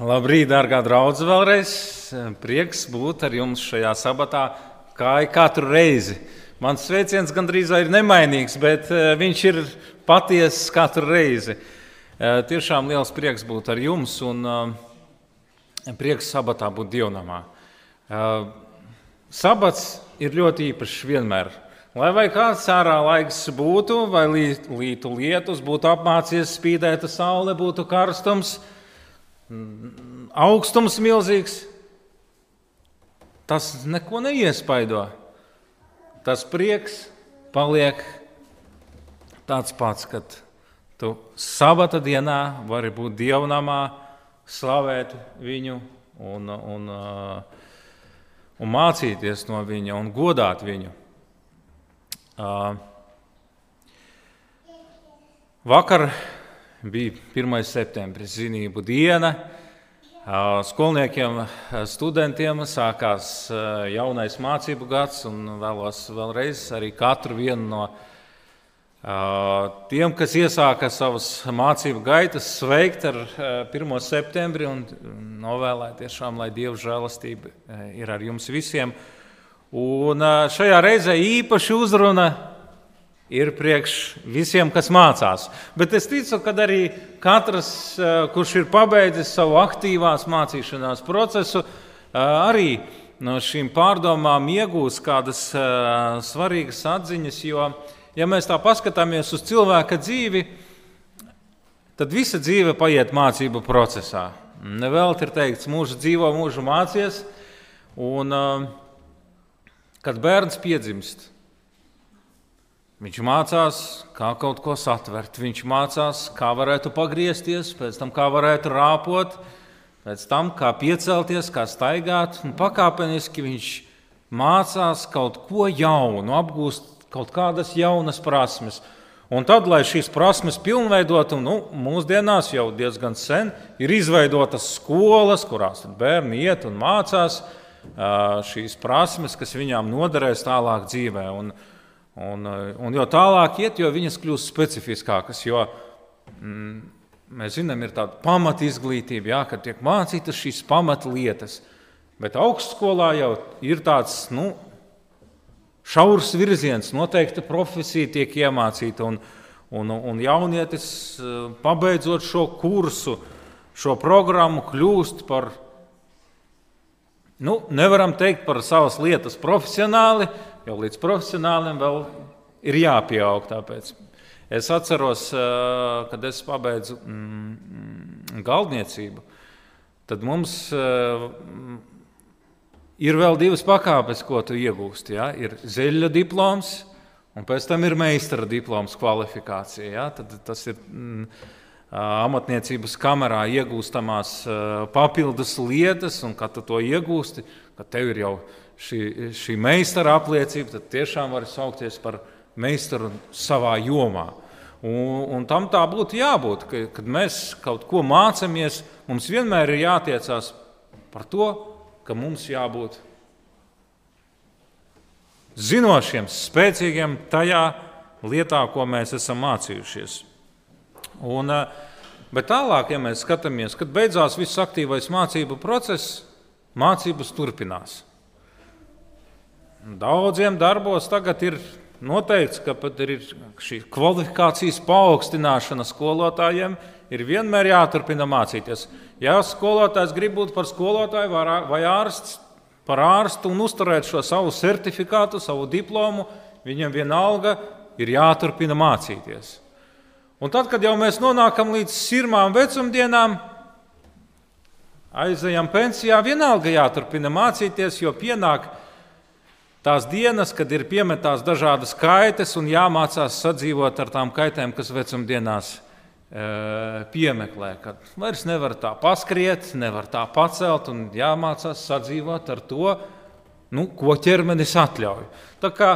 Labrīt, dārgā draudzene, vēlreiz. Prieks būt ar jums šajā sabatā, kā katru reizi. Mans sveiciens gandrīz ir nemainīgs, bet eh, viņš ir patiess katru reizi. Eh, tiešām liels prieks būt ar jums un eh, prieks sabatā būt dievnamā. Sabats ir ļoti īpašs vienmēr. Lai vai kāds ārā laiks būtu, vai lītu lietus, būtu apmācies spīdēta saule, būtu karstums, augstums milzīgs, tas neko neiespaido. Tas prieks paliek tāds pats, kad tu sabata dienā vari būt dievnamā, slavēt viņu un, un, un mācīties no viņa un godāt viņu. Vakar bija 1. septembris, zinību diena. Skolniekiem, studentiem sākās jaunais mācību gads, un vēlos vēlreiz arī katru vienu no tiem, kas iesāka savas mācību gaitas, sveikt ar 1. septembri un novēlēt tiešām, lai Dieva žēlastība ir ar jums visiem. Un šajā reizē īpaši uzruna ir priekš visiem, kas mācās. Bet es ticu, ka arī katrs, eh, kurš ir pabeidzis savu aktīvās mācīšanās procesu, eh, arī no šīm pārdomām iegūs kādas eh, svarīgas atziņas. Jo, ja mēs tā paskatāmies uz cilvēka dzīvi, tad visa dzīve paiet mācību procesā. Nevelti ir teikts, mūžu dzīvo, mūžu mācies. Un, kad bērns piedzimst, Viņš mācās, kā kaut ko satvert, viņš mācās, kā varētu pagriezties, pēc tam kā varētu rāpot, pēc tam kā piecelties, kā staigāt. Pakāpeniski viņš mācās kaut ko jaunu, apgūst kaut kādas jaunas prasmes. Un tad, lai šīs prasmes pilnveidotu, nu, mūsdienās jau diezgan sen ir izveidotas skolas, kurās bērni iet un mācās šīs prasmes, kas viņām noderēs tālāk dzīvē. Un, Un, eh, un jo tālāk iet, jo viņas kļūst specifiskākas. Jo, mm, mēs zinām, ir tāda pamata izglītība, jā, kad tiek mācītas šīs pamatlietas. Bet augstskolā jau ir tāds nu, šaurs virziens, noteikta profesija tiek iemācīta. Un, un, un jaunietis, eh, pabeidzot šo kursu, šo programmu, kļūst par, nu, nevaram teikt par savas lietas profesionāli, jo līdz profesionālim vēl ir jāpieaug. Tāpēc. Es atceros, kad es pabeidzu mm, galdniecību, tad mums ir vēl divas pakāpes, ko tu iegūsti. Ja? Ir zeļa diploms, un pēc tam ir meistara diploms kvalifikācija. Ja? Tad tas ir mm, amatniecības kamerā iegūstamās papildus lietas, un kad tu to iegūsti, tad tev ir jau šī, šī meistara apliecība, tad tiešām var saukties par meistaru savā jomā. Un, un tam tā būtu jābūt, ka, kad mēs kaut ko mācāmies, mums vienmēr ir jātiecās par to, ka mums jābūt zinošiem, spēcīgiem tajā lietā, ko mēs esam mācījušies. Un, bet tālāk, ja mēs skatāmies, kad beidzās viss aktīvais mācību process, mācības turpinās. Daudziem darbos tagad ir noteikts, ka pat ir šī kvalifikācijas paaugstināšana skolotājiem. Ir vienmēr jāturpina mācīties. Ja skolotājs grib būt par skolotāju vai ārsts, par ārstu un uzturēt šo savu certifikātu, savu diplomu, viņam vienalga ir jāturpina mācīties. Un tad, kad jau mēs nonākam līdz sirmām vecumdienām, aizejam pensijā, vienalga jāturpina mācīties, jo pienāk Tās dienas, kad ir piemetās dažādas kaitas un jāmācās sadzīvot ar tām kaitēm, kas vecumdienās e, piemeklē, kad vairs nevar tā paskriet, nevar tā pacelt un jāmācās sadzīvot ar to, nu, ko ķermenis atļauj. Tā kā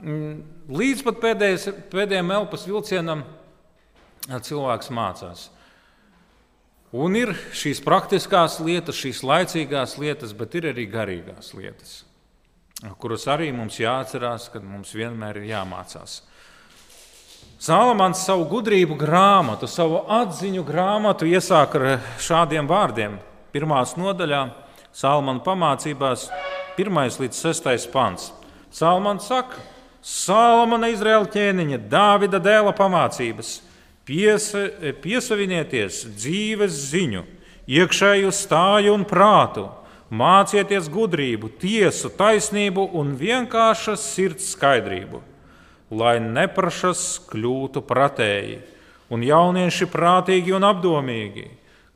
mm, līdz pat pēdējais, pēdējiem elpas vilcienam cilvēks mācās. Un ir šīs praktiskās lietas, šīs laicīgās lietas, bet ir arī garīgās lietas kurus arī mums jāatcerās, kad mums vienmēr ir jāmācās. Salamans savu gudrību grāmatu, savu atziņu grāmatu iesāk ar šādiem vārdiem: pirmās nodaļā, Salmana pamācībās, 1 līdz 6 pants. Salmans saka, Salmana Izraēla ķēniņa, Dāvida dēla pamācības, piesa, piesavinieties dzīves ziņu, iekšēju stāju un prātu, mācieties gudrību, tiesu, taisnību un vienkāršas sirds skaidrību, lai neprašas kļūtu pratēji un jaunieši prātīgi un apdomīgi,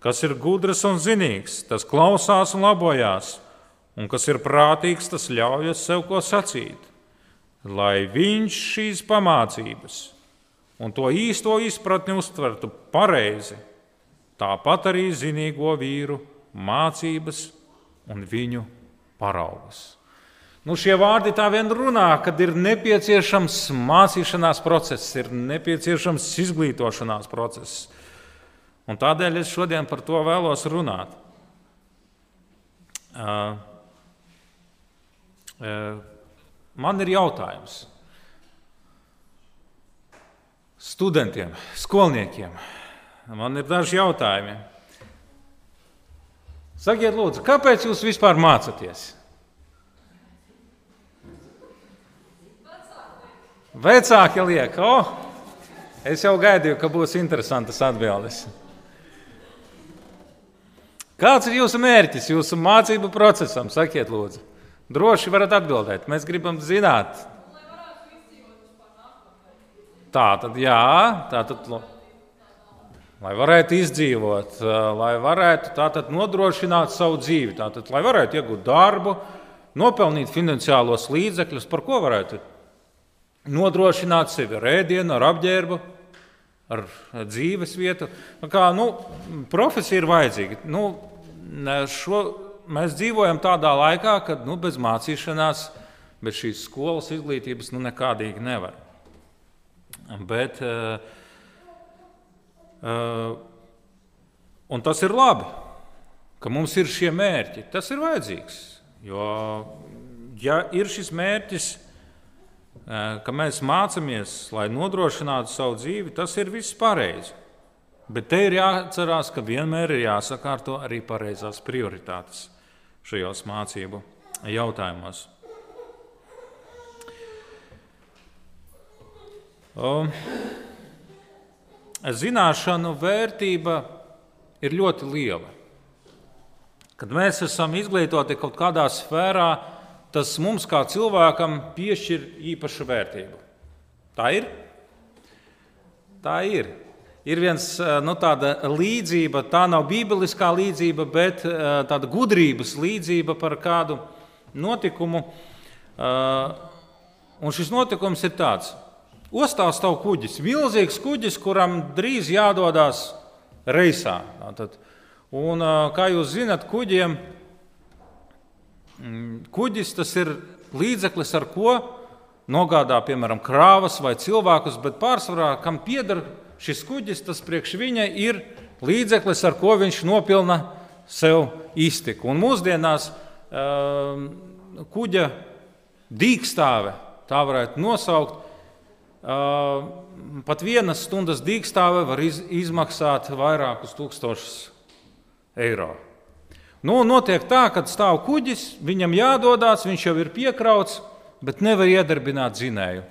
kas ir gudrs un zinīgs, tas klausās un labojās, un kas ir prātīgs, tas ļaujas sev ko sacīt. Lai viņš šīs pamācības un to īsto izpratni uztvertu pareizi, tāpat arī zinīgo vīru mācības un viņu paraugus. Nu, šie vārdi tā vien runā, kad ir nepieciešams mācīšanās process, ir nepieciešams izglītošanās process. Un tādēļ es šodien par to vēlos runāt. Uh, uh, man ir jautājums studentiem, skolniekiem. Man ir daži jautājumi. Sakiet, lūdzu, kāpēc jūs vispār mācāties? Vecāki liek, o, oh, es jau gaidīju, ka būs interesantas atbildes. Kāds ir jūsu mērķis, jūsu mācību procesam? Sakiet, lūdzu. Droši varat atbildēt. Mēs gribam zināt. Tā tad, jā, tā tad, lai varētu izdzīvot, lai varētu tātad nodrošināt savu dzīvi, tātad, lai varētu iegūt darbu, nopelnīt finansiālos līdzekļus, par ko varētu nodrošināt sevi ar ēdienu, ar apģērbu, ar dzīves vietu. Nu kā, nu, profesija ir vajadzīga. Nu, šo, mēs dzīvojam tādā laikā, kad nu, bez mācīšanās, bez šīs skolas izglītības nu, nekādīgi nevar. Bet, uh, un tas ir labi, ka mums ir šie mērķi. Tas ir vajadzīgs. Jo, ja ir šis mērķis, ka mēs mācāmies, lai nodrošinātu savu dzīvi, tas ir viss pareizi. Bet te ir jāatcerās, ka vienmēr ir jāsakārto arī pareizās prioritātes šajos mācību jautājumos. Zināšanu vērtība ir ļoti liela. Kad mēs esam izglītoti kaut kādā sfērā, tas mums kā cilvēkam piešķir īpašu vērtību. Tā ir? Tā ir. Ir viens eh, nu, tāda līdzība, tā nav bībeliskā līdzība, bet eh, tāda gudrības līdzība par kādu notikumu. Eh, un šis notikums ir tāds: ostā stāv kuģis, milzīgs kuģis, kuram drīz jādodas reisā. Tātad, un, kā jūs zinat, kuģiem Mm, kuģis tas ir līdzeklis, ar ko nogādā piemēram krāvas vai cilvēkus, bet pārsvarā kam pieder šis kuģis, tas priekš viņa ir līdzeklis, ar ko viņš nopilna sev iztiku. Un mūsdienās kuģa dīkstāve, tā varētu nosaukt, pat vienas stundas dīkstāve var iz, izmaksāt vairākus tūkstošus eiro. Nu, notiek tā, ka stāv kuģis, viņam jādodas, viņš jau ir piekrauts, bet nevar iedarbināt dzinēju.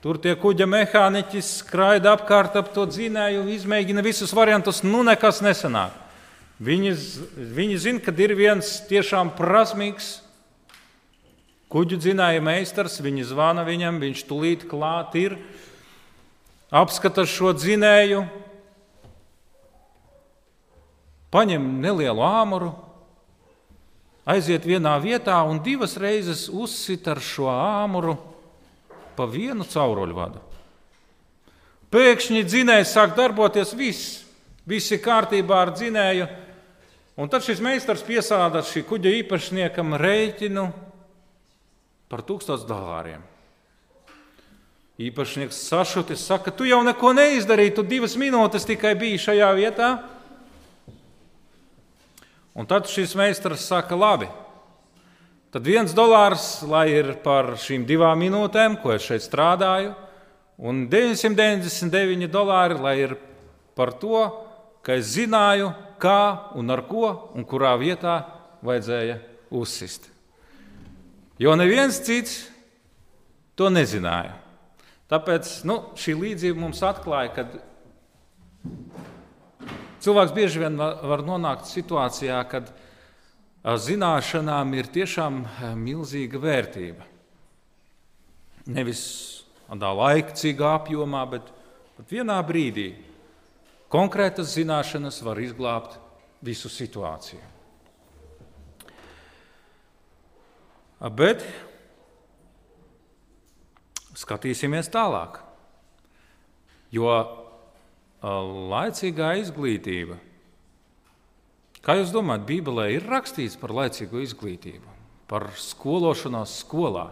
Tur tie kuģa mehāniķi skraida apkārt ap to dzinēju, izmēģina visus variantus, nu nekas nesanāk. Viņi, viņi zina, ka ir viens tiešām prasmīgs kuģu dzinēja meistars, viņi zvana viņam, viņš tulīt klāt ir, apskata šo dzinēju, paņem nelielu āmuru, aiziet vienā vietā un divas reizes uzsit ar šo āmuru pa vienu cauruļvadu. Pēkšņi dzinējs sāk darboties, viss, viss ir kārtībā ar dzinēju. Un tad šis meistars piesāda šī kuģa īpašniekam rēķinu par tūkstoš dolāriem. Īpašnieks sašutis, saka, tu jau neko neizdarīji, tu divas minūtes tikai biji šajā vietā. Un tad šis meistars saka, labi, tad viens dolārs, lai ir par šīm divām minūtēm, ko es šeit strādāju, un 999 dolāri, lai ir par to, ka es zināju, kā un ar ko un kurā vietā vajadzēja uzsist. Jo neviens cits to nezināja. Tāpēc nu, šī līdzība mums atklāja, ka cilvēks bieži vien var nonākt situācijā, kad zināšanām ir tiešām milzīga vērtība. Nevis tādā laicīgā apjomā, bet pat vienā brīdī konkrētas zināšanas var izglābt visu situāciju. Bet skatīsimies tālāk. Jo laicīgā izglītība, kā jūs domājat, Bībelē ir rakstīts par laicīgo izglītību, par skološanos skolā.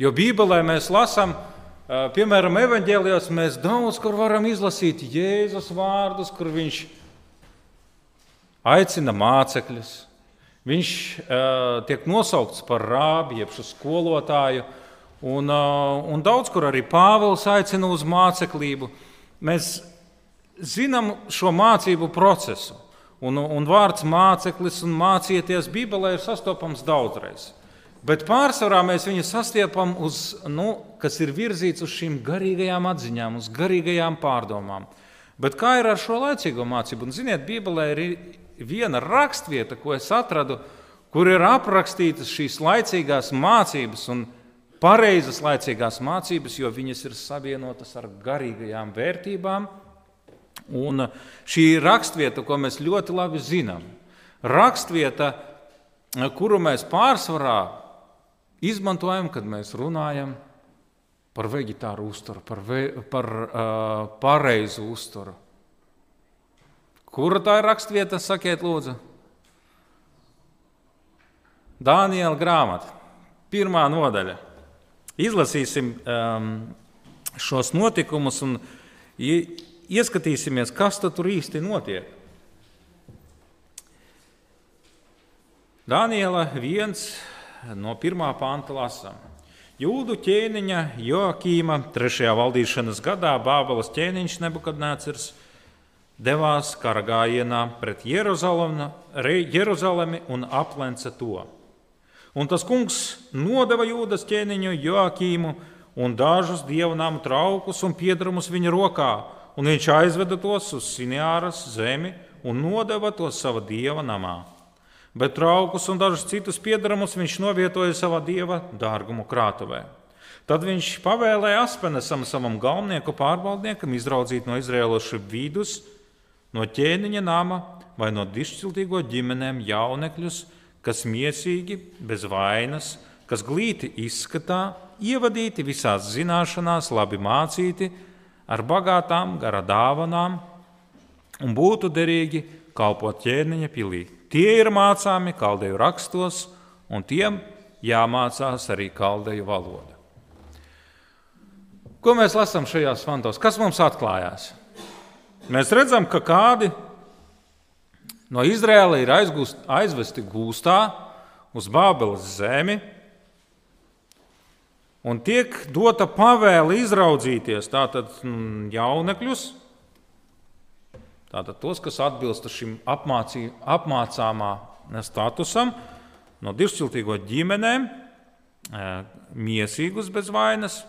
Jo Bībelē mēs lasām, piemēram, evanģēlijos, mēs daudz kur varam izlasīt Jēzus vārdus, kur viņš aicina mācekļus. Viņš uh, tiek nosaukts par rābi, jeb skolotāju, uh, Un, uh, un daudz kur arī Pāvils aicina uz māceklību. Mēs zinām šo mācību procesu. Un, un vārds māceklis un mācīties Bībelē ir sastopams daudzreiz. Bet pārsvarā mēs viņu sastiepam, uz, nu, kas ir virzīts uz šīm garīgajām atziņām, uz garīgajām pārdomām. Bet kā ir ar šo laicīgo mācību? Un, ziniet, Bībelē ir viena rakstvieta, ko es atradu, kur ir aprakstītas šīs laicīgās mācības. Un, pareizas, laicīgās mācības, jo viņas ir savienotas ar garīgajām vērtībām. Un šī ir rakstvieta, ko mēs ļoti labi zinām. Rakstvieta, kuru mēs pārsvarā izmantojam, kad mēs runājam par vegetāru uzturu, par, ve, par uh, pareizu uzturu. Kura tā ir rakstvieta, sakiet, lūdzu? Dāniela grāmata, pirmā nodaļa. Izlasīsim um, šos notikumus un ieskatīsimies, kas tur īsti notiek. Dāniela 1 no 1. panta lasām. Jūdu ķēniņa Joakīma trešajā valdīšanas gadā Bābeles ķēniņš Nebukadnēcers devās kara gājienā pret Jeruzalemi un aplenca to. Un tas kungs nodeva jūdas ķēniņu Joakīmu un dažus dievnām traukus un piedarumus viņa rokā, un viņš aizveda tos uz Sinjāras zemi un nodeva tos sava dieva namā. Bet traukus un dažus citus piedarumus viņš novietoja savā dieva dārgumu krātuvē. Tad viņš pavēlēja Aspenesam, savam galvenieku pārvaldniekam, izraudzīt no izrēloša vidus, no ķēniņa nama vai no dišciltīgo ģimenēm jaunekļus, kas miesīgi, bez vainas, kas glīti izskatā, ievadīti visās zināšanās, labi mācīti, ar bagātām gara dāvanām un būtu derīgi kalpot ķēniņa pilī. Tie ir mācāmi kaldeju rakstos, un tiem jāmācās arī kaldeju valoda. Ko mēs lasām šajās fantos? Kas mums atklājās? Mēs redzam, ka kādi no Izraēla ir aizgūst, aizvesti gūstā uz Bābeles zemi. Un tiek dota pavēle izraudzīties tātad mm, jaunekļus, tātad tos, kas atbilst šim apmācī, apmācāmā statusam, no divšķiltīgo ģimenēm, miesīgus bez vainas,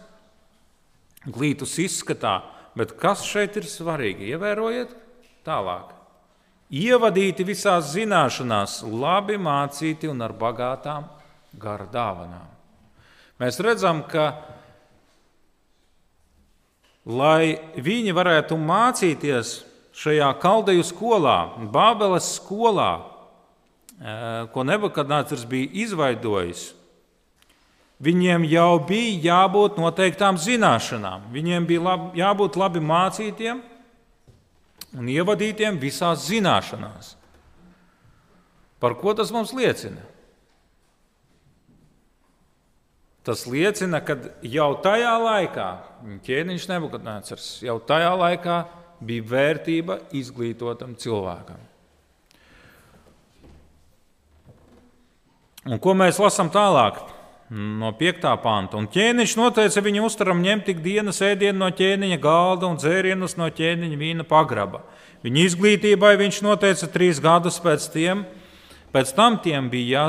glītus izskatā. Bet kas šeit ir svarīgi? Ievērojiet tālāk ievadīti visās zināšanās, labi mācīti un ar bagātām gara dāvanām. Mēs redzam, ka, lai viņi varētu mācīties šajā kaldeju skolā, Bābeles skolā, eh, ko Nebukadnācars bija izveidojis, viņiem jau bija jābūt noteiktām zināšanām. Viņiem bija labi, jābūt labi mācītiem, un ievadītiem visās zināšanās. Par ko tas mums liecina? Tas liecina, ka jau tajā laikā, ķēniņš nebūtnēcars, jau tajā laikā bija vērtība izglītotam cilvēkam. Un ko mēs lasām tālāk? No 5. panta. Un ķēniņš noteica viņu uztaram ņemt tik dienas ēdienu no ķēniņa galda un dzērienus no ķēniņa vīna pagraba. Viņa izglītībai viņš noteica trīs gadus pēc tiem, pēc tam tiem bija,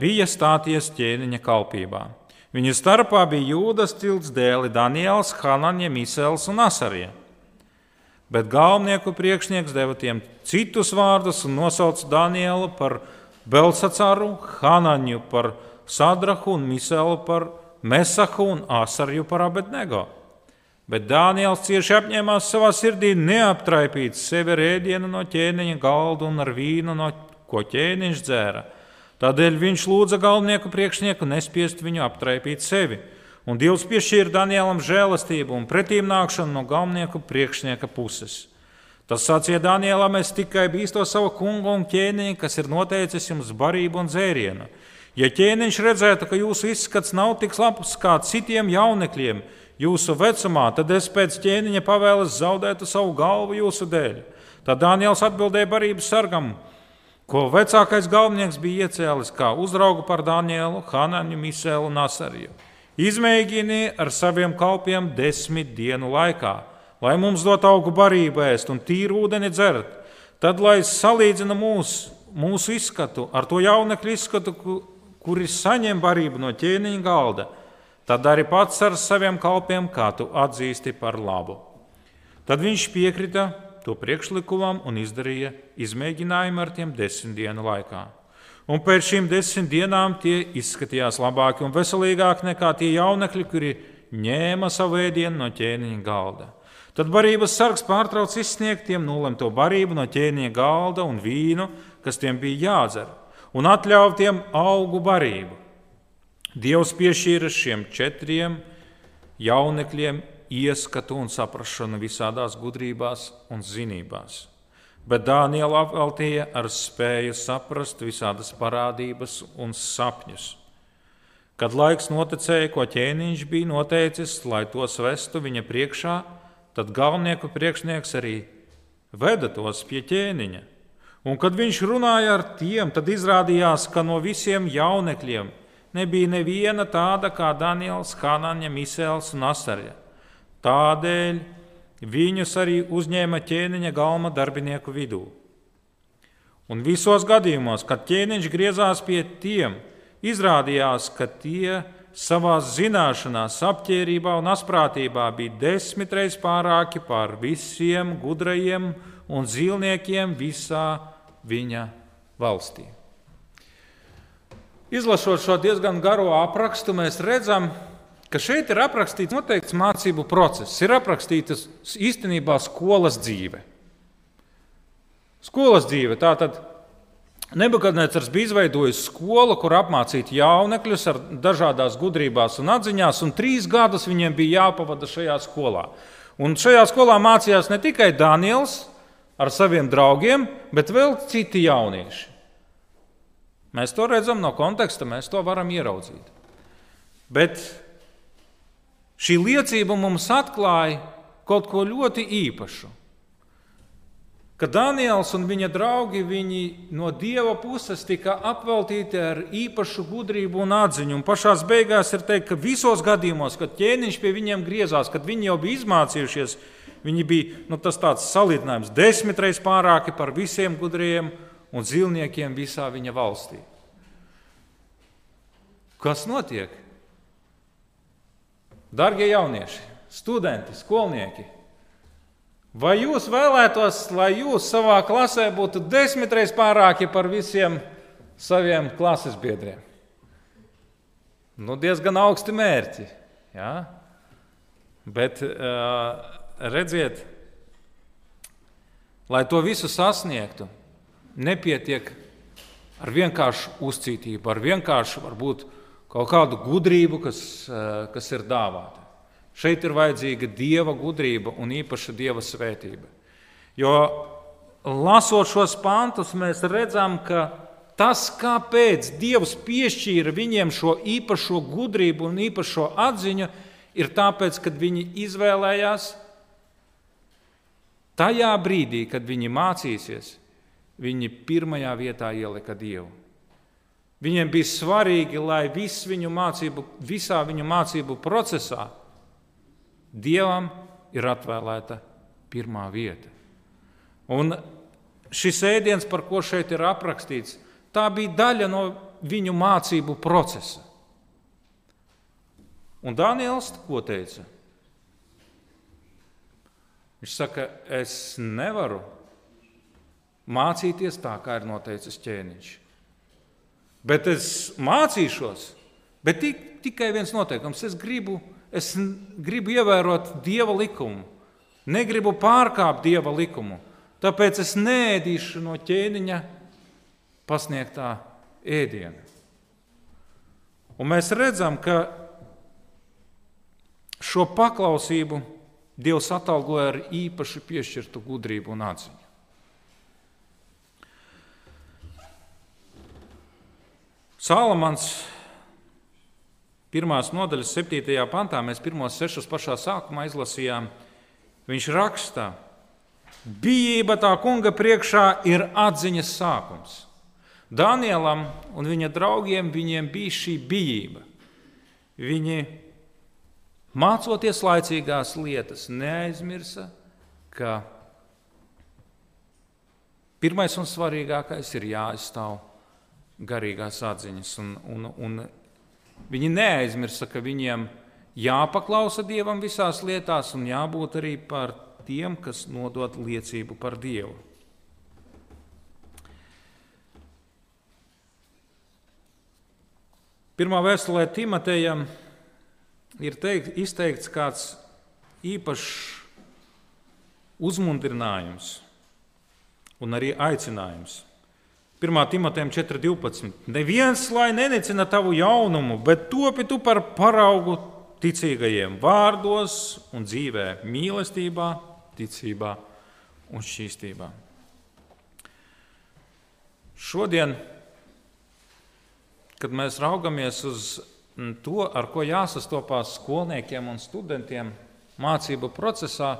bija stāties ķēniņa kalpībā. Viņa starpā bija Jūdas tilts dēli Daniels, Hananija, Misels un Asarija. Bet galvenieku priekšnieks deva tiem citus vārdus un nosauca Danielu par Belsacaru, Hananju par Sadrahu un Miselu par Mesahu un Asarju par Abednego. Bet Dāniels cieši apņēmās savā sirdī neaptraipīt sevi ar ēdienu no ķēniņa galda un ar vīnu, no ko ķēniņš dzēra Tādēļ viņš lūdza galvenieku priekšnieku nespiest viņu aptraipīt sevi. Un Dievs piešķīra Danielam žēlastību un pretīmnākšanu no galvenieku priekšnieka puses. Tas sacīja Danielam, es tikai bīstos savu kungu un ķēniņu, kas ir noteicis jums barību un dzērienu. Ja ķēniņš redzētu, ka jūsu izskats nav tik labs kā citiem jaunekļiem jūsu vecumā, tad es pēc ķēniņa pavēles zaudētu savu galvu jūsu dēļ. Tad Daniels atbildēja barības sargam: ko vecākais galvenieks bija iecēlis kā uzraugu par Danielu, Hananu, Misēlu un Asariju. Izmēģini ar saviem kalpiem desmit dienu laikā, lai mums dot augu barību ēst un tīru ūdeni dzert. Tad, lai salīdzina mūs, mūsu izskatu ar to jaunekļu izskatu, kuri saņem barību no ķēniņa galda, tad arī pats ar saviem kalpiem, kā tu atzīsti par labu. Tad viņš piekrita to priekšlikumam un izdarīja izmēģinājumu ar tiem desmit dienu laikā. Un pēc šīm desmit dienām tie izskatījās labāki un veselīgāki nekā tie jaunekļi, kuri ņēma savu ēdienu no ķēniņa galda. Tad barības sargs pārtrauc izsniegt tiem nolemto barību no ķēniņa galda un vīnu, kas tiem bija jādzer, un atļāva tiem augu barību. Dievs piešķīra šiem četriem jaunekļiem ieskatu un saprāšanu visādās gudrībās un zinībās. Bet Dāniela apveltīja ar spēju saprast visādas parādības un sapņus. Kad laiks noticēja, ko ķēniņš bija noteicis, lai tos vestu viņa priekšā, tad galvenieku priekšnieks arī veda tos pie ķēniņa. Un, kad viņš runāja ar tiem, tad izrādījās, ka no visiem jaunekļiem nebija neviena tāda kā Daniels, Hanaņa, Misēls un Asarja. Tādēļ viņus arī uzņēma ķēniņa galma darbinieku vidū. Un visos gadījumos, kad ķēniņš griezās pie tiem, izrādījās, ka tie savā zināšanā, apģērbībā un asprātībā bija desmit reizes pārāki par visiem gudrajiem un zīlniekiem visā viņa valstī. Izlasot šo diezgan garo aprakstu, mēs redzam, ka šeit ir aprakstīts noteikts mācību process, ir aprakstīta īstenībā skolas dzīve. Skolas dzīve tātad. Nebukadnēcars bija izveidojis skolu, kur apmācīt jaunekļus ar dažādās gudrībās un atziņās, un trīs gadus viņiem bija jāpavada šajā skolā. Un šajā skolā mācījās ne tikai Daniels ar saviem draugiem, bet vēl citi jaunieši. Mēs to redzam no konteksta, mēs to varam ieraudzīt. Bet Šī liecība mums atklāja kaut ko ļoti īpašu. Ka Daniels un viņa draugi no dieva puses tika apveltīti ar īpašu gudrību un atziņu. Un pašā beigās ir teikt, ka visos gadījumos, kad ķēniņš pie viņiem griezās, kad viņi jau bija izmācījušies, viņi bija nu, tas tāds salīdzinājums desmit reizes pārāki par visiem gudriem un zilniekiem visā viņa valstī. Kas notiek? Darbie jaunieši, studenti, skolnieki, vai jūs vēlētos, lai jūs savā klasē būtu desmit reizes pārāki par visiem saviem klases biedriem? Nu, diezgan augsti mērķi. Ja? Bet redziet, lai to visu sasniegtu, nepietiek ar vienkāršu uzcītību, ar vienkāršu varbūt kaut kādu gudrību, kas, eh, kas ir dāvāta. Šeit ir vajadzīga dieva gudrība un īpaša dieva svētība. Jo lasot šos pantus, mēs redzam, ka tas, kāpēc Dievs piešķīra viņiem šo īpašo gudrību un īpašo atziņu, ir tāpēc, ka viņi izvēlējās tajā brīdī, kad viņi mācīsies, viņi pirmajā vietā ielika Dievu. Viņiem bija svarīgi, lai vis viņu mācību, visā viņu mācību procesā Dievam ir atvēlēta pirmā vieta. Un šis ēdiens, par ko šeit ir aprakstīts, tā bija daļa no viņu mācību procesa. Un Daniels ko teica? Viņš saka, es nevaru mācīties tā, kā ir noteicis ķēniņš. Bet es mācīšos, bet tikai viens noteikums. Es gribu, es gribu ievērot dieva likumu, negribu pārkāpt dieva likumu. Tāpēc es nēdīšu no ķēniņa pasniegtā ēdiena. Un mēs redzam, ka šo paklausību Dievs atalgoja ar īpaši piešķirtu gudrību un atziņu. Sālamans pirmās nodaļas, septītajā pantā, mēs pirmos sešus pašā sākumā izlasījām. Viņš rakstā, bijība tā kunga priekšā ir atziņas sākums. Danielam un viņa draugiem bija šī bijība. Viņi, mācoties laicīgās lietas, neaizmirsa, ka pirmais un svarīgākais ir jāaizstāv garīgās atziņas. Un, un, un viņi neaizmirsa, ka viņiem jāpaklausa Dievam visās lietās un jābūt arī par tiem, kas nodod liecību par Dievu. Pirmā vēstulē Timotejam ir teikt, izteikts kāds īpašs uzmundrinājums un arī aicinājums. 1. Timotejam 4.12. Neviens lai nenicina tavu jaunumu, bet topi tu par paraugu ticīgajiem vārdos un dzīvē, mīlestībā, ticībā un šķīstībā. Šodien, kad mēs raugamies uz to, ar ko jāsastopās skolniekiem un studentiem mācību procesā,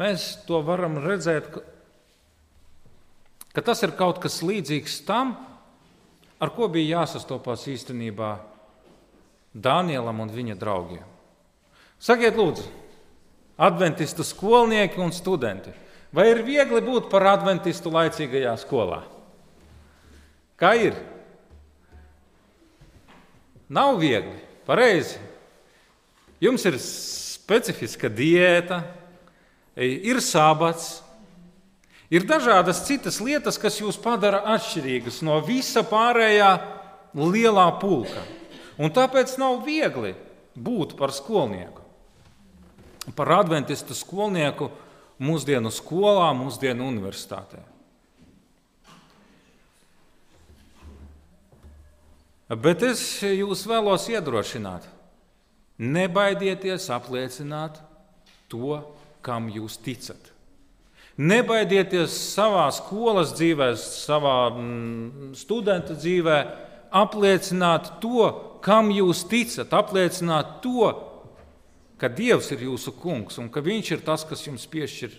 mēs to varam redzēt ka tas ir kaut kas līdzīgs tam, ar ko bija jāsastopās īstenībā Dānielam un viņa draugiem. Sakiet, lūdzu, adventistu skolnieki un studenti, vai ir viegli būt par adventistu laicīgajā skolā? Kā ir? Nav viegli, pareizi. Jums ir specifiska diēta, ir sabats, Ir dažādas citas lietas, kas jūs padara atšķirīgus no visa pārējā lielā pulka. Un tāpēc nav viegli būt par skolnieku. Par adventistu skolnieku mūsdienu skolā, mūsdienu universitātē. Bet es jūs vēlos iedrošināt, nebaidieties apliecināt to, kam jūs ticat. Nebaidieties savā skolas dzīvē, savā mm, studenta dzīvē, apliecināt to, kam jūs ticat, apliecināt to, ka Dievs ir jūsu kungs un ka Viņš ir tas, kas jums piešķir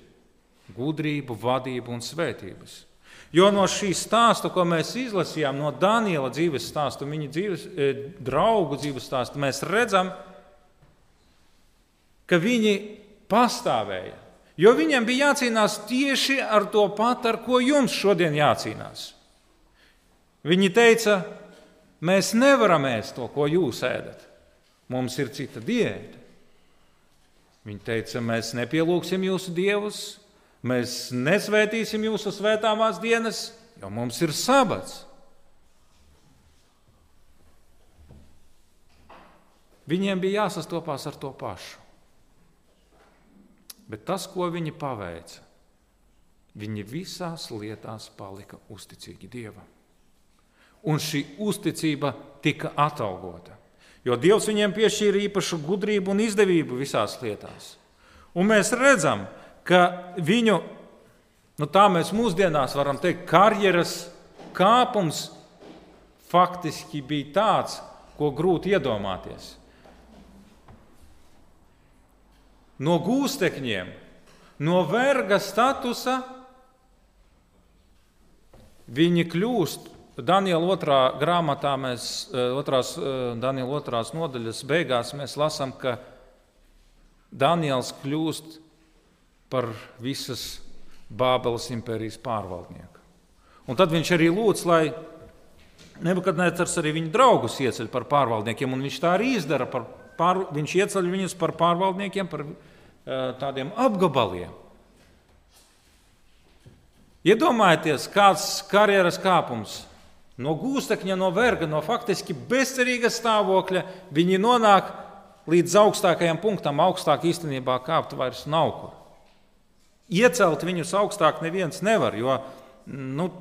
gudrību, vadību un svētības. Jo no šī stāsta, ko mēs izlasījām, no Daniela dzīves stāsta, viņa dzīves, e, draugu dzīves stāsta, mēs redzam, ka viņi pastāvēja Jo viņam bija jācīnās tieši ar to pat, ar ko jums šodien jācīnās. Viņi teica, mēs nevaram ēst to, ko jūs ēdat. Mums ir cita diēta. Viņi teica, mēs nepielūgsim jūsu dievus, mēs nesvētīsim jūsu svētāmās dienas, jo mums ir sabats. Viņiem bija jāsastopās ar to pašu. Bet tas, ko viņi paveica, viņi visās lietās palika uzticīgi Dievam. Un šī uzticība tika atalgota. Jo Dievs viņiem piešķīra īpašu gudrību un izdevību visās lietās. Un mēs redzam, ka viņu, nu tā mēs mūsdienās varam teikt, karjeras kāpums faktiski bija tāds, ko grūti iedomāties. No gūstekņiem, no verga statusa, viņi kļūst Daniela otrā grāmatā, mēs, otrās, Daniela otrās nodaļas beigās, mēs lasām, ka Daniels kļūst par visas Bābeles impērijas pārvaldnieku. Un tad viņš arī lūdz, lai Nebukadnēcars arī viņa draugus ieceļ par pārvaldniekiem, un viņš tā arī izdara. Par pār, viņš ieceļ viņus par pārvaldniekiem, par uh, tādiem apgabaliem. Iedomājieties, kāds karjeras kāpums no gūstekņa, no verga, no faktiski bezcerīga stāvokļa. Viņi nonāk līdz augstākajam punktam, augstāk īstenībā kāpt vairs nav kur. Iecelt viņus augstāk neviens nevar, jo nu,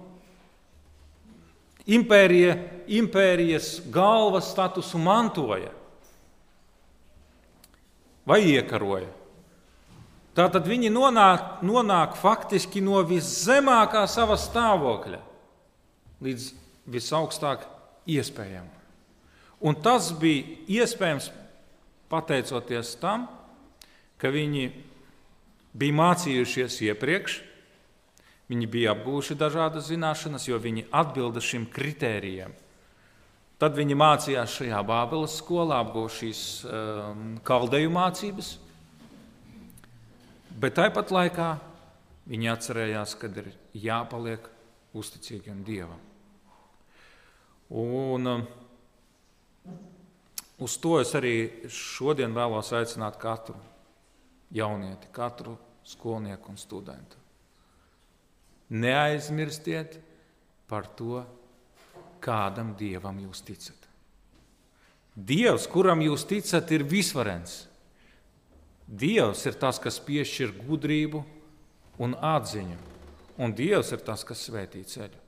impērija, impērijas galvas statusu mantoja vai iekaroja. Tātad viņi nonāk, nonāk faktiski no viszemākā sava stāvokļa līdz visaugstāk iespējamam. Un tas bija iespējams pateicoties tam, ka viņi bija mācījušies iepriekš, viņi bija apgūši dažādas zināšanas, jo viņi atbilda šim kritērijam. Tad viņi mācījās šajā Bābeles skolā, apgūta šīs um, kaldeju mācības, bet tāpat laikā viņi atcerējās, ka ir jāpaliek uzticīgiem Dievam. Un, um, uz to es arī šodien vēlos aicināt katru jaunieti, katru skolnieku un studentu. Neaizmirstiet par to, kādam dievam jūs ticat. Dievs, kuram jūs ticat, ir visvarens. Dievs ir tas, kas piešķir gudrību un atziņu, un Dievs ir tas, kas svētī ceļu.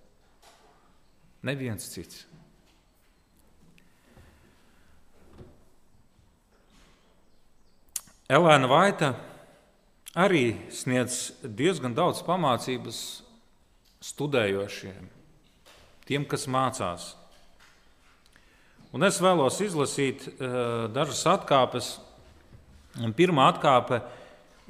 Neviens cits. Elēna Vaita arī sniedz diezgan daudz pamācības studējošiem, tiem, kas mācās. Un es vēlos izlasīt uh, dažas atkāpes. Pirmā atkāpe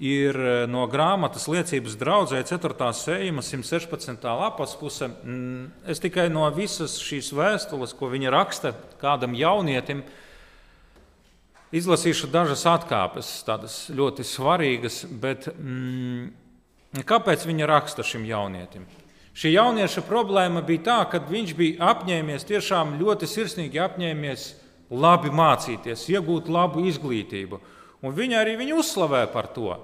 ir eh, no grāmatas liecības draudzē 4. sējuma 116. lapas puse. Mm, es tikai no visas šīs vēstules, ko viņa raksta kādam jaunietim, Izlasīšu dažas atkāpes, tādas ļoti svarīgas, bet mm, kāpēc viņa raksta šim jaunietim? Šī jaunieša problēma bija tā, ka viņš bija apņēmies, tiešām ļoti sirsnīgi apņēmies labi mācīties, iegūt labu izglītību. Un viņa arī viņu uzslavē par to.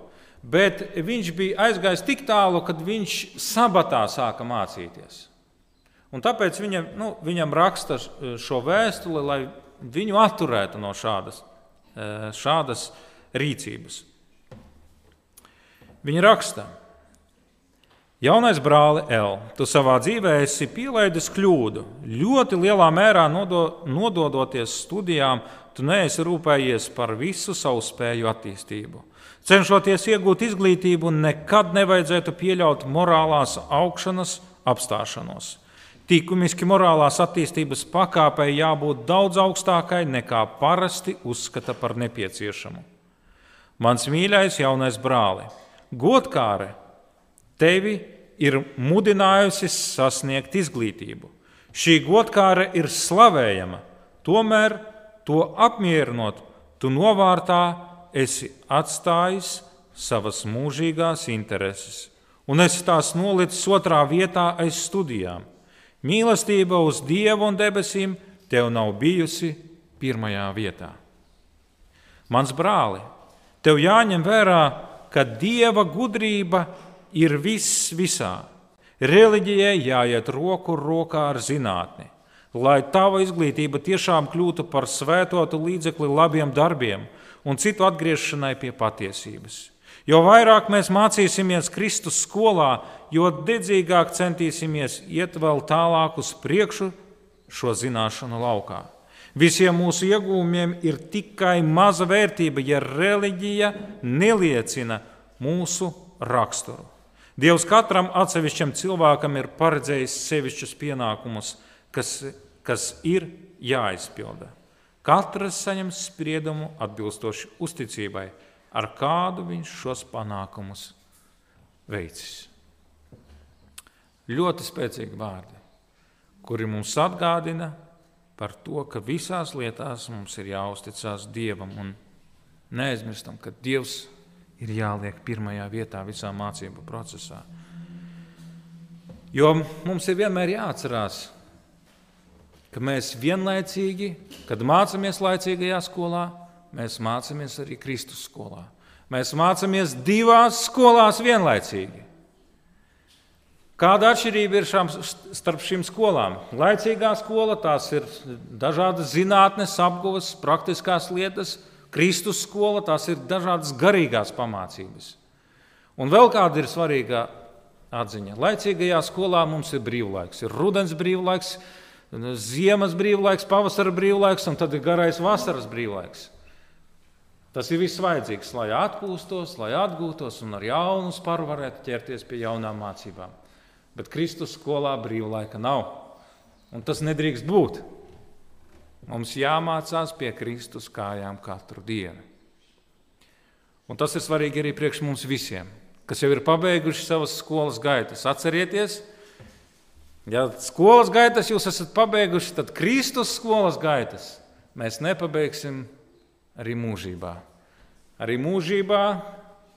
Bet viņš bija aizgājis tik tālu, ka viņš sabatā sāka mācīties. Un tāpēc viņa, nu, viņam raksta šo vēstuli, lai viņu atturētu no šādas Eh, šādas rīcības. Viņa raksta, Jaunais brāli L, tu savā dzīvē esi pielaidis kļūdu. Ļoti lielā mērā nodo, nododoties studijām, tu neesi rūpējies par visu savu spēju attīstību. Cenšoties iegūt izglītību, nekad nevajadzētu pieļaut morālās augšanas apstāšanos. Tikumiski morālās attīstības pakāpei jābūt daudz augstākai nekā parasti uzskata par nepieciešamu. Mans mīļais jaunais brāli, godkāre tevi ir mudinājusi sasniegt izglītību. Šī godkāre ir slavējama, tomēr to apmierinot, tu novārtā esi atstājis savas mūžīgās intereses, un esi tās nolicis otrā vietā aiz studijām. Mīlestība uz Dievu un debesīm tev nav bijusi pirmajā vietā. Mans brāli, tev jāņem vērā, ka Dieva gudrība ir viss visā. Reliģijai jāiet roku rokā ar zinātni, lai tava izglītība tiešām kļūtu par svētotu līdzekli labiem darbiem un citu atgriešanai pie patiesības. Jo vairāk mēs mācīsimies Kristus skolā, jo dedzīgāk centīsimies iet vēl tālāk uz priekšu šo zināšanu laukā. Visiem mūsu iegūmiem ir tikai maza vērtība, ja reliģija neliecina mūsu raksturu. Dievs katram atsevišķam cilvēkam ir paredzējis sevišķus pienākumus, kas, kas ir jāizpilda. Katrs saņems spriedumu atbilstoši uzticībai ar kādu viņš šos panākumus veicis. Ļoti spēcīgi vārdi. kuri mums atgādina par to, ka visās lietās mums ir jāuzticas Dievam un neaizmirstam, ka Dievs ir jāliek pirmajā vietā visā mācību procesā. Jo mums ir vienmēr jāatcerās, ka mēs vienlaicīgi, kad mācāmies laicīgajā skolā, mēs mācāmies arī Kristus skolā. Mēs mācāmies divās skolās vienlaicīgi. Kāda atšķirība ir šām, starp šīm skolām? Laicīgā skola tās ir dažādas zinātnes, apgūves, praktiskās lietas, Kristus skola tās ir dažādas garīgās pamācības. Un vēl kāda ir svarīga atziņa. Laicīgajā skolā mums ir brīvlaiks, ir rudens brīvlaiks, ziemas brīvlaiks, pavasara brīvlaiks un tad ir garais vasaras brīvlaiks. Tas ir viss vajadzīgs, lai atpūstos, lai atgūtos un ar jaunu sparu varētu ķerties pie jaunām mācībām. Bet Kristus skolā brīvlaika nav. Un tas nedrīkst būt. Mums jāmācās pie Kristus kājām katru dienu. Un tas ir svarīgi arī priekš mums visiem, kas jau ir pabeiguši savas skolas gaitas. Atcerieties, ja skolas gaitas jūs esat pabeiguši, tad Kristus skolas gaitas mēs nepabeigsim arī mūžībā. Arī mūžībā,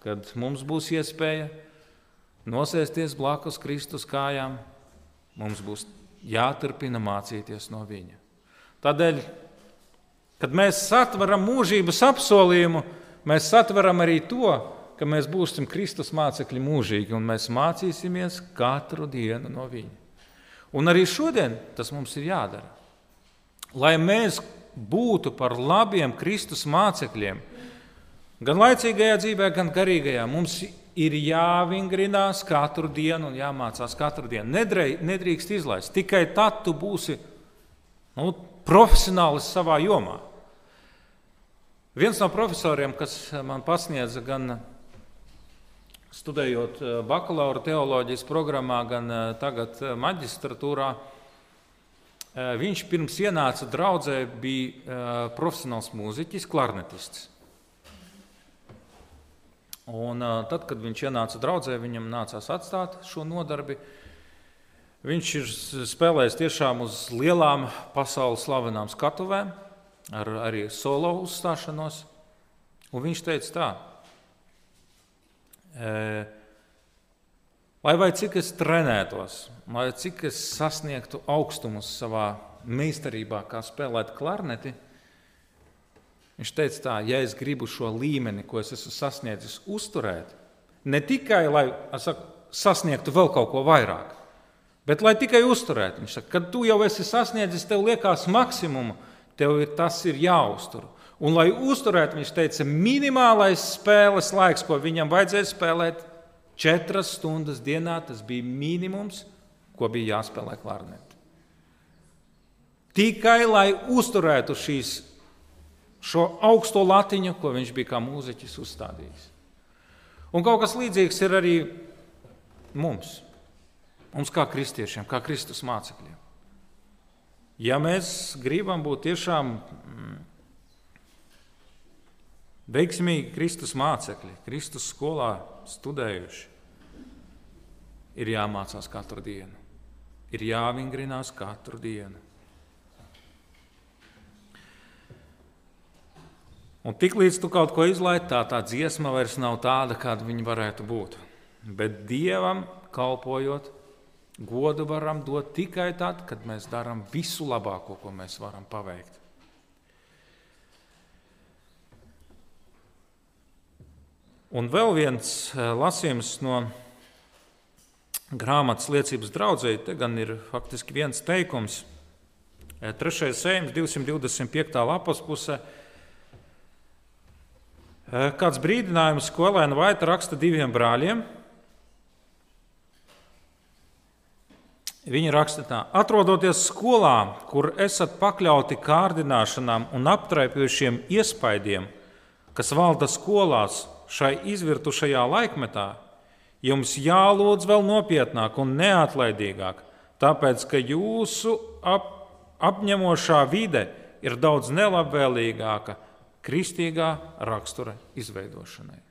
kad mums būs iespēja nosēsties blakus Kristus kājām, mums būs jāturpina mācīties no viņa. Tādēļ, kad mēs satveram mūžības apsolījumu, mēs satveram arī to, ka mēs būsim Kristus mācekļi mūžīgi un mēs mācīsimies katru dienu no viņa. Un arī šodien tas mums ir jādara. Lai mēs būtu par labiem Kristus mācekļiem, gan laicīgajā dzīvē, gan garīgajā, mums ir jāvingrinās katru dienu un jāmācās katru dienu. Nedrīkst izlaist. Tikai tad tu būsi nu, profesionālis savā jomā. Viens no profesoriem, kas man pasniedza gan studējot eh, bakalaura teoloģijas programmā, gan eh, tagad eh, maģistratūrā, viņš pirms ienāca draudzē bija profesionāls mūziķis, klarnetists. Un, tad, kad viņš ienāca draudzē, viņam nācās atstāt šo nodarbi. Viņš ir spēlējis tiešām uz lielām pasaules slavenām skatuvēm, ar arī solo uzstāšanos. Un viņš teica tā, lai vai cik es trenētos, lai cik es sasniegtu augstumus savā meistarībā, kā spēlēt klarneti, Viņš teica, tā, ja es gribu šo līmeni, ko es esmu sasniedzis, uzturēt, ne tikai lai saku, sasniegtu vēl kaut ko vairāk, bet lai tikai uzturētu. Viņš saka, kad tu jau esi sasniedzis, tev liekas maksimumu, tev ir, tas ir jāuztur. Un, lai uzturētu, viņš teica, minimālais spēles laiks, ko viņam vajadzēja spēlēt, četras stundas dienā, tas bija minimums, ko bija jāspēlē klarneti. Tikai lai uzturētu šīs šo augsto latiņu, ko viņš bija kā mūziķis uzstādījis. Un kaut kas līdzīgs ir arī mums, mums kā kristiešiem, kā Kristus mācekļiem. Ja mēs gribam būt tiešām mm, veiksmīgi Kristus mācekļi, Kristus skolā studējuši, ir jāmācās katru dienu, ir jāvingrinās katru dienu. Un tiklīdz tu kaut ko izlaiž, tā, tā dziesma vairs nav tāda, kāda viņa varētu būt. Bet Dievam kalpojot, godu varam dot tikai tad, kad mēs darām visu labāko, ko mēs varam paveikt. Un vēl viens eh, lasījums no grāmatas liecības draudzēji, te gan ir faktiski viens teikums, 3. sējums, 225. lapas pusē. Eh, kāds brīdinājums skolēna Vaita raksta diviem brāļiem. Viņa raksta tā, atrodoties skolā, kur esat pakļauti kārdināšanām un aptraipījušiem iespaidiem, kas valda skolās šai izvirtušajā laikmetā, jums jālūdz vēl nopietnāk un neatlaidīgāk, tāpēc ka jūsu ap, apņemošā vide ir daudz nelabvēlīgāka kristīgā rakstura izveidošanai.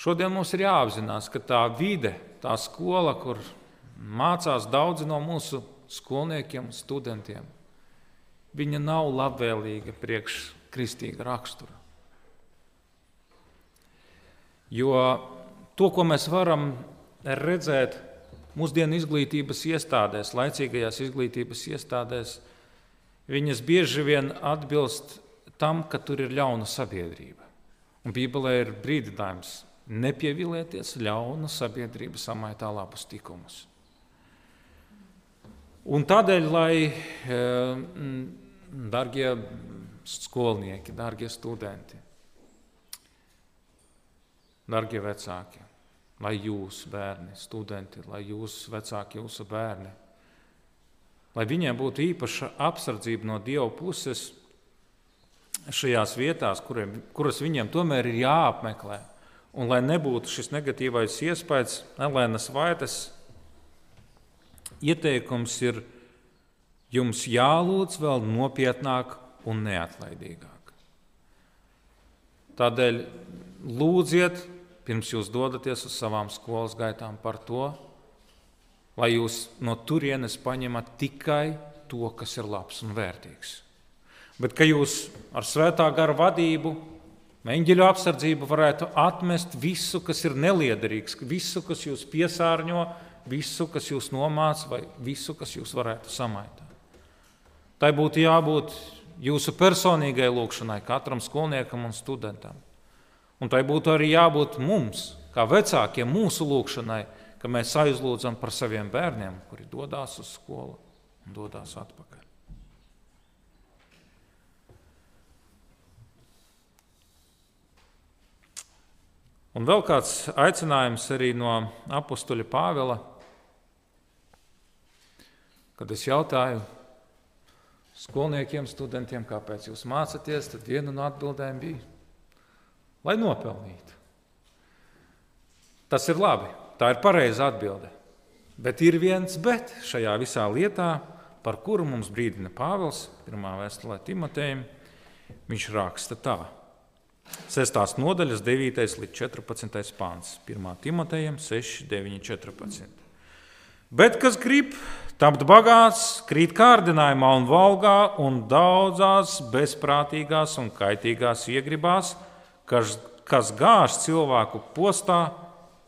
Šodien mums ir jāapzinās, ka tā vide, tā skola, kur mācās daudzi no mūsu skolniekiem, studentiem, viņa nav labvēlīga priekš kristīga rakstura. Jo to, ko mēs varam redzēt mūsdienu izglītības iestādēs, laicīgajās izglītības iestādēs, viņas bieži vien atbilst tam, ka tur ir ļauna sabiedrība. Un Bībelē ir brīdinājums nepievilieties ļauna sabiedrība samaitā labus tikumus. Un tādēļ, lai, eh, darbie skolnieki, darbie studenti, darbie vecāki, lai jūs, bērni, studenti, lai jūs, vecāki, jūsu bērni, lai viņiem būtu īpaša apsardzība no Dieva puses šajās vietās, kuriem, kuras viņiem tomēr ir jāapmeklē. Un lai nebūtu šis negatīvais iespējas, Elēnas Vaitas ieteikums ir jums jālūdz vēl nopietnāk un neatlaidīgāk. Tādēļ lūdziet, pirms jūs dodaties uz savām skolas gaitām par to, lai jūs no turienes paņemat tikai to, kas ir labs un vērtīgs. Bet ka jūs ar svētā gara vadību, eņģeļu apsardzību varētu atmest visu, kas ir neliederīgs, visu, kas jūs piesārņo, visu, kas jūs nomāca vai visu, kas jūs varētu samaitāt. Tai būtu jābūt jūsu personīgai lūkšanai, katram skolniekam un studentam. Un tai būtu arī jābūt mums, kā vecākiem, mūsu lūkšanai, ka mēs aizlūdzam par saviem bērniem, kuri dodas uz skolu un dodas atpakaļ. Un vēl kāds aicinājums arī no apakstuļa Pāvila, kad es jautāju skolniekiem, studentiem, kāpēc jūs mācāties, tad viena no atbildēm bija, lai nopelnītu. Tas ir labi, tā ir pareiza atbilde. Bet ir viens bet šajā visā lietā, par kuru mums brīdina Pāvils, pirmā vēstulē Timotejam. Viņš raksta tā. 6. nodaļas, 9. līdz 14. pāns, 1. Timotejam 6, 9, 14. Bet kas grib tapt bagāts, krīt kārdinājumā un valgā un daudzās bezprātīgās un kaitīgās iegribās, kas, kas gāž cilvēku postā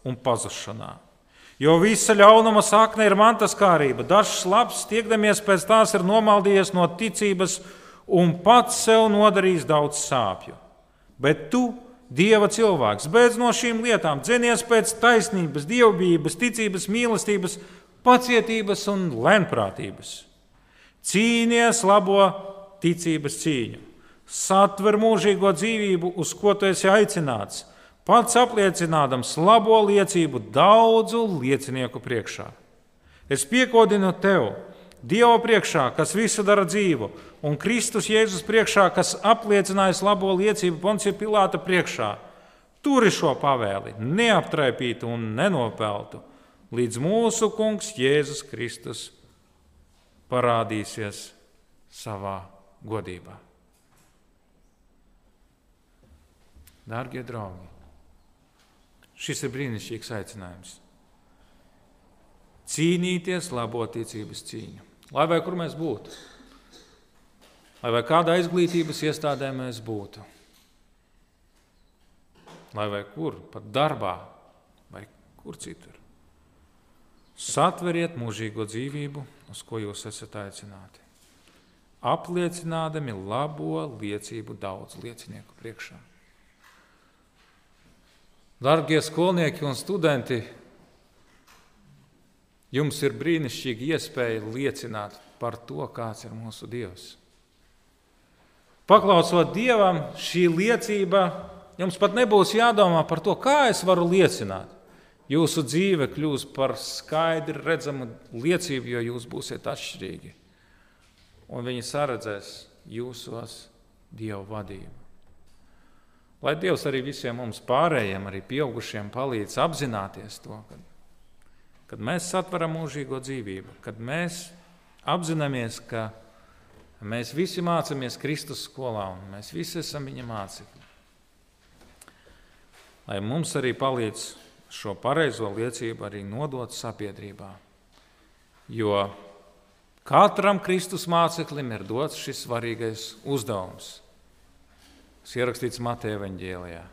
un pazušanā. Jo visa ļaunuma sakne ir mantas kārība. Dažs labs, tiekdamies pēc tās, ir nomaldījies no ticības un pats sev nodarījis daudz sāpju. Bet tu, Dieva cilvēks, beidz no šīm lietām, dzenies pēc taisnības, dievbijības, ticības, mīlestības, pacietības un lēnprātības. Cīnies labo ticības cīņu, satver mūžīgo dzīvību, uz ko tu esi aicināts, pats apliecinādams labo liecību daudzu liecinieku priekšā. Es piekodinu tev, Dieva priekšā, kas visu dara dzīvu, un Kristus Jēzus priekšā, kas apliecinājis labo liecību Poncija Pilāta priekšā. Turi šo pavēli, neaptraipītu un nenopeltu, līdz mūsu kungs Jēzus Kristus parādīsies savā godībā. Dārgie draugi, šis ir brīnišķīgs aicinājums. Cīnīties labo ticības cīņu. Lai vai kur mēs būtu, lai vai kādā izglītības iestādē mēs būtu, lai vai kur, pat darbā vai kur citur. Satveriet mūžīgo dzīvību, uz ko jūs esat aicināti. Apliecinādami labo liecību daudz liecinieku priekšā. Darbie skolnieki un studenti, Jums ir brīnišķīga iespēja liecināt par to, kāds ir mūsu Dievs. Paklausot Dievam, šī liecība jums pat nebūs jādomā par to, kā es varu liecināt. Jūsu dzīve kļūs par skaidri redzamu liecību, jo jūs būsiet atšķirīgi. Un viņi saredzēs jūsos Dieva vadību. Lai Dievs arī visiem mums pārējiem, arī pieaugušiem, palīdz apzināties to, ka kad mēs satveram mūžīgo dzīvību, kad mēs apzināmies, ka mēs visi mācāmies Kristus skolā un mēs visi esam viņa mācekļi. Lai mums arī palīdz šo pareizo liecību arī nodot sabiedrībā, jo katram Kristus māceklim ir dots šis svarīgais uzdevums. Tas ierakstīts Mateja Vāģēlijā.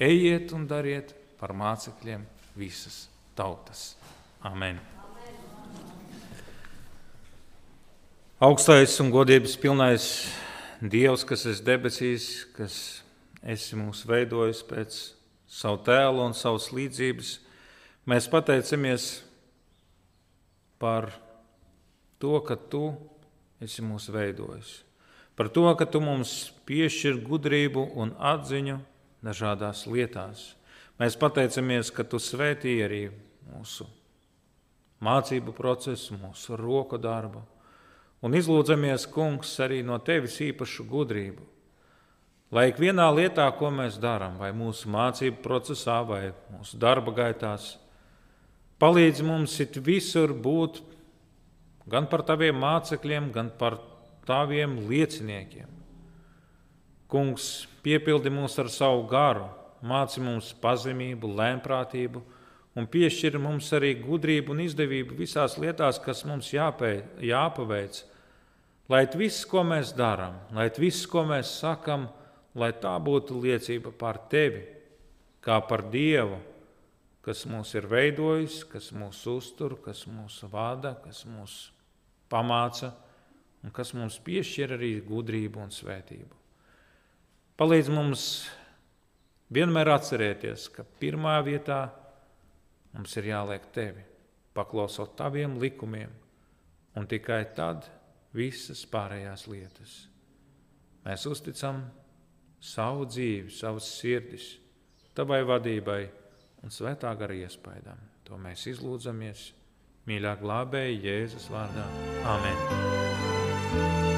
Ejiet un dariet par mācekļiem visas tautas. Amen! Augstais un godības pilnais Dievs, kas ir debesīs, kas esi mūs veidojis pēc savu tēlu un savas līdzības, mēs pateicamies par to, ka tu esi mūs veidojis, par to, ka tu mums piešķir gudrību un atziņu dažādās lietās. Mēs pateicamies, ka tu svētīji arī mūsu mācību procesu, mūsu roku darbu Un izlūdzamies, Kungs, arī no tevis īpašu gudrību. Lai ikvienā lietā, ko mēs darām, vai mūsu mācību procesā, vai mūsu darba gaitās, palīdz mums it visur būt gan par taviem mācekļiem, gan par taviem lieciniekiem. Kungs, piepildi mūs ar savu garu, māci mums pazemību, lēmprātību un piešķir mums arī gudrību un izdevību visās lietās, kas mums jāpēj, jāpaveic, Lai viss, ko mēs darām, lai viss, ko mēs sakām, lai tā būtu liecība par tevi, kā par Dievu, kas mūs ir veidojis, kas mūs uztur, kas mūs vada, kas mūs pamāca un kas mums piešķir arī gudrību un svētību. Palīdz mums vienmēr atcerēties, ka pirmā vietā mums ir jāliek tevi, paklausot taviem likumiem, un tikai tad visas pārējās lietas. Mēs uzticam savu dzīvi, savas sirdis, tavai vadībai un svētā gara iespaidam. To mēs izlūdzamies mīļā glābēji Jēzus vārdā. Amen!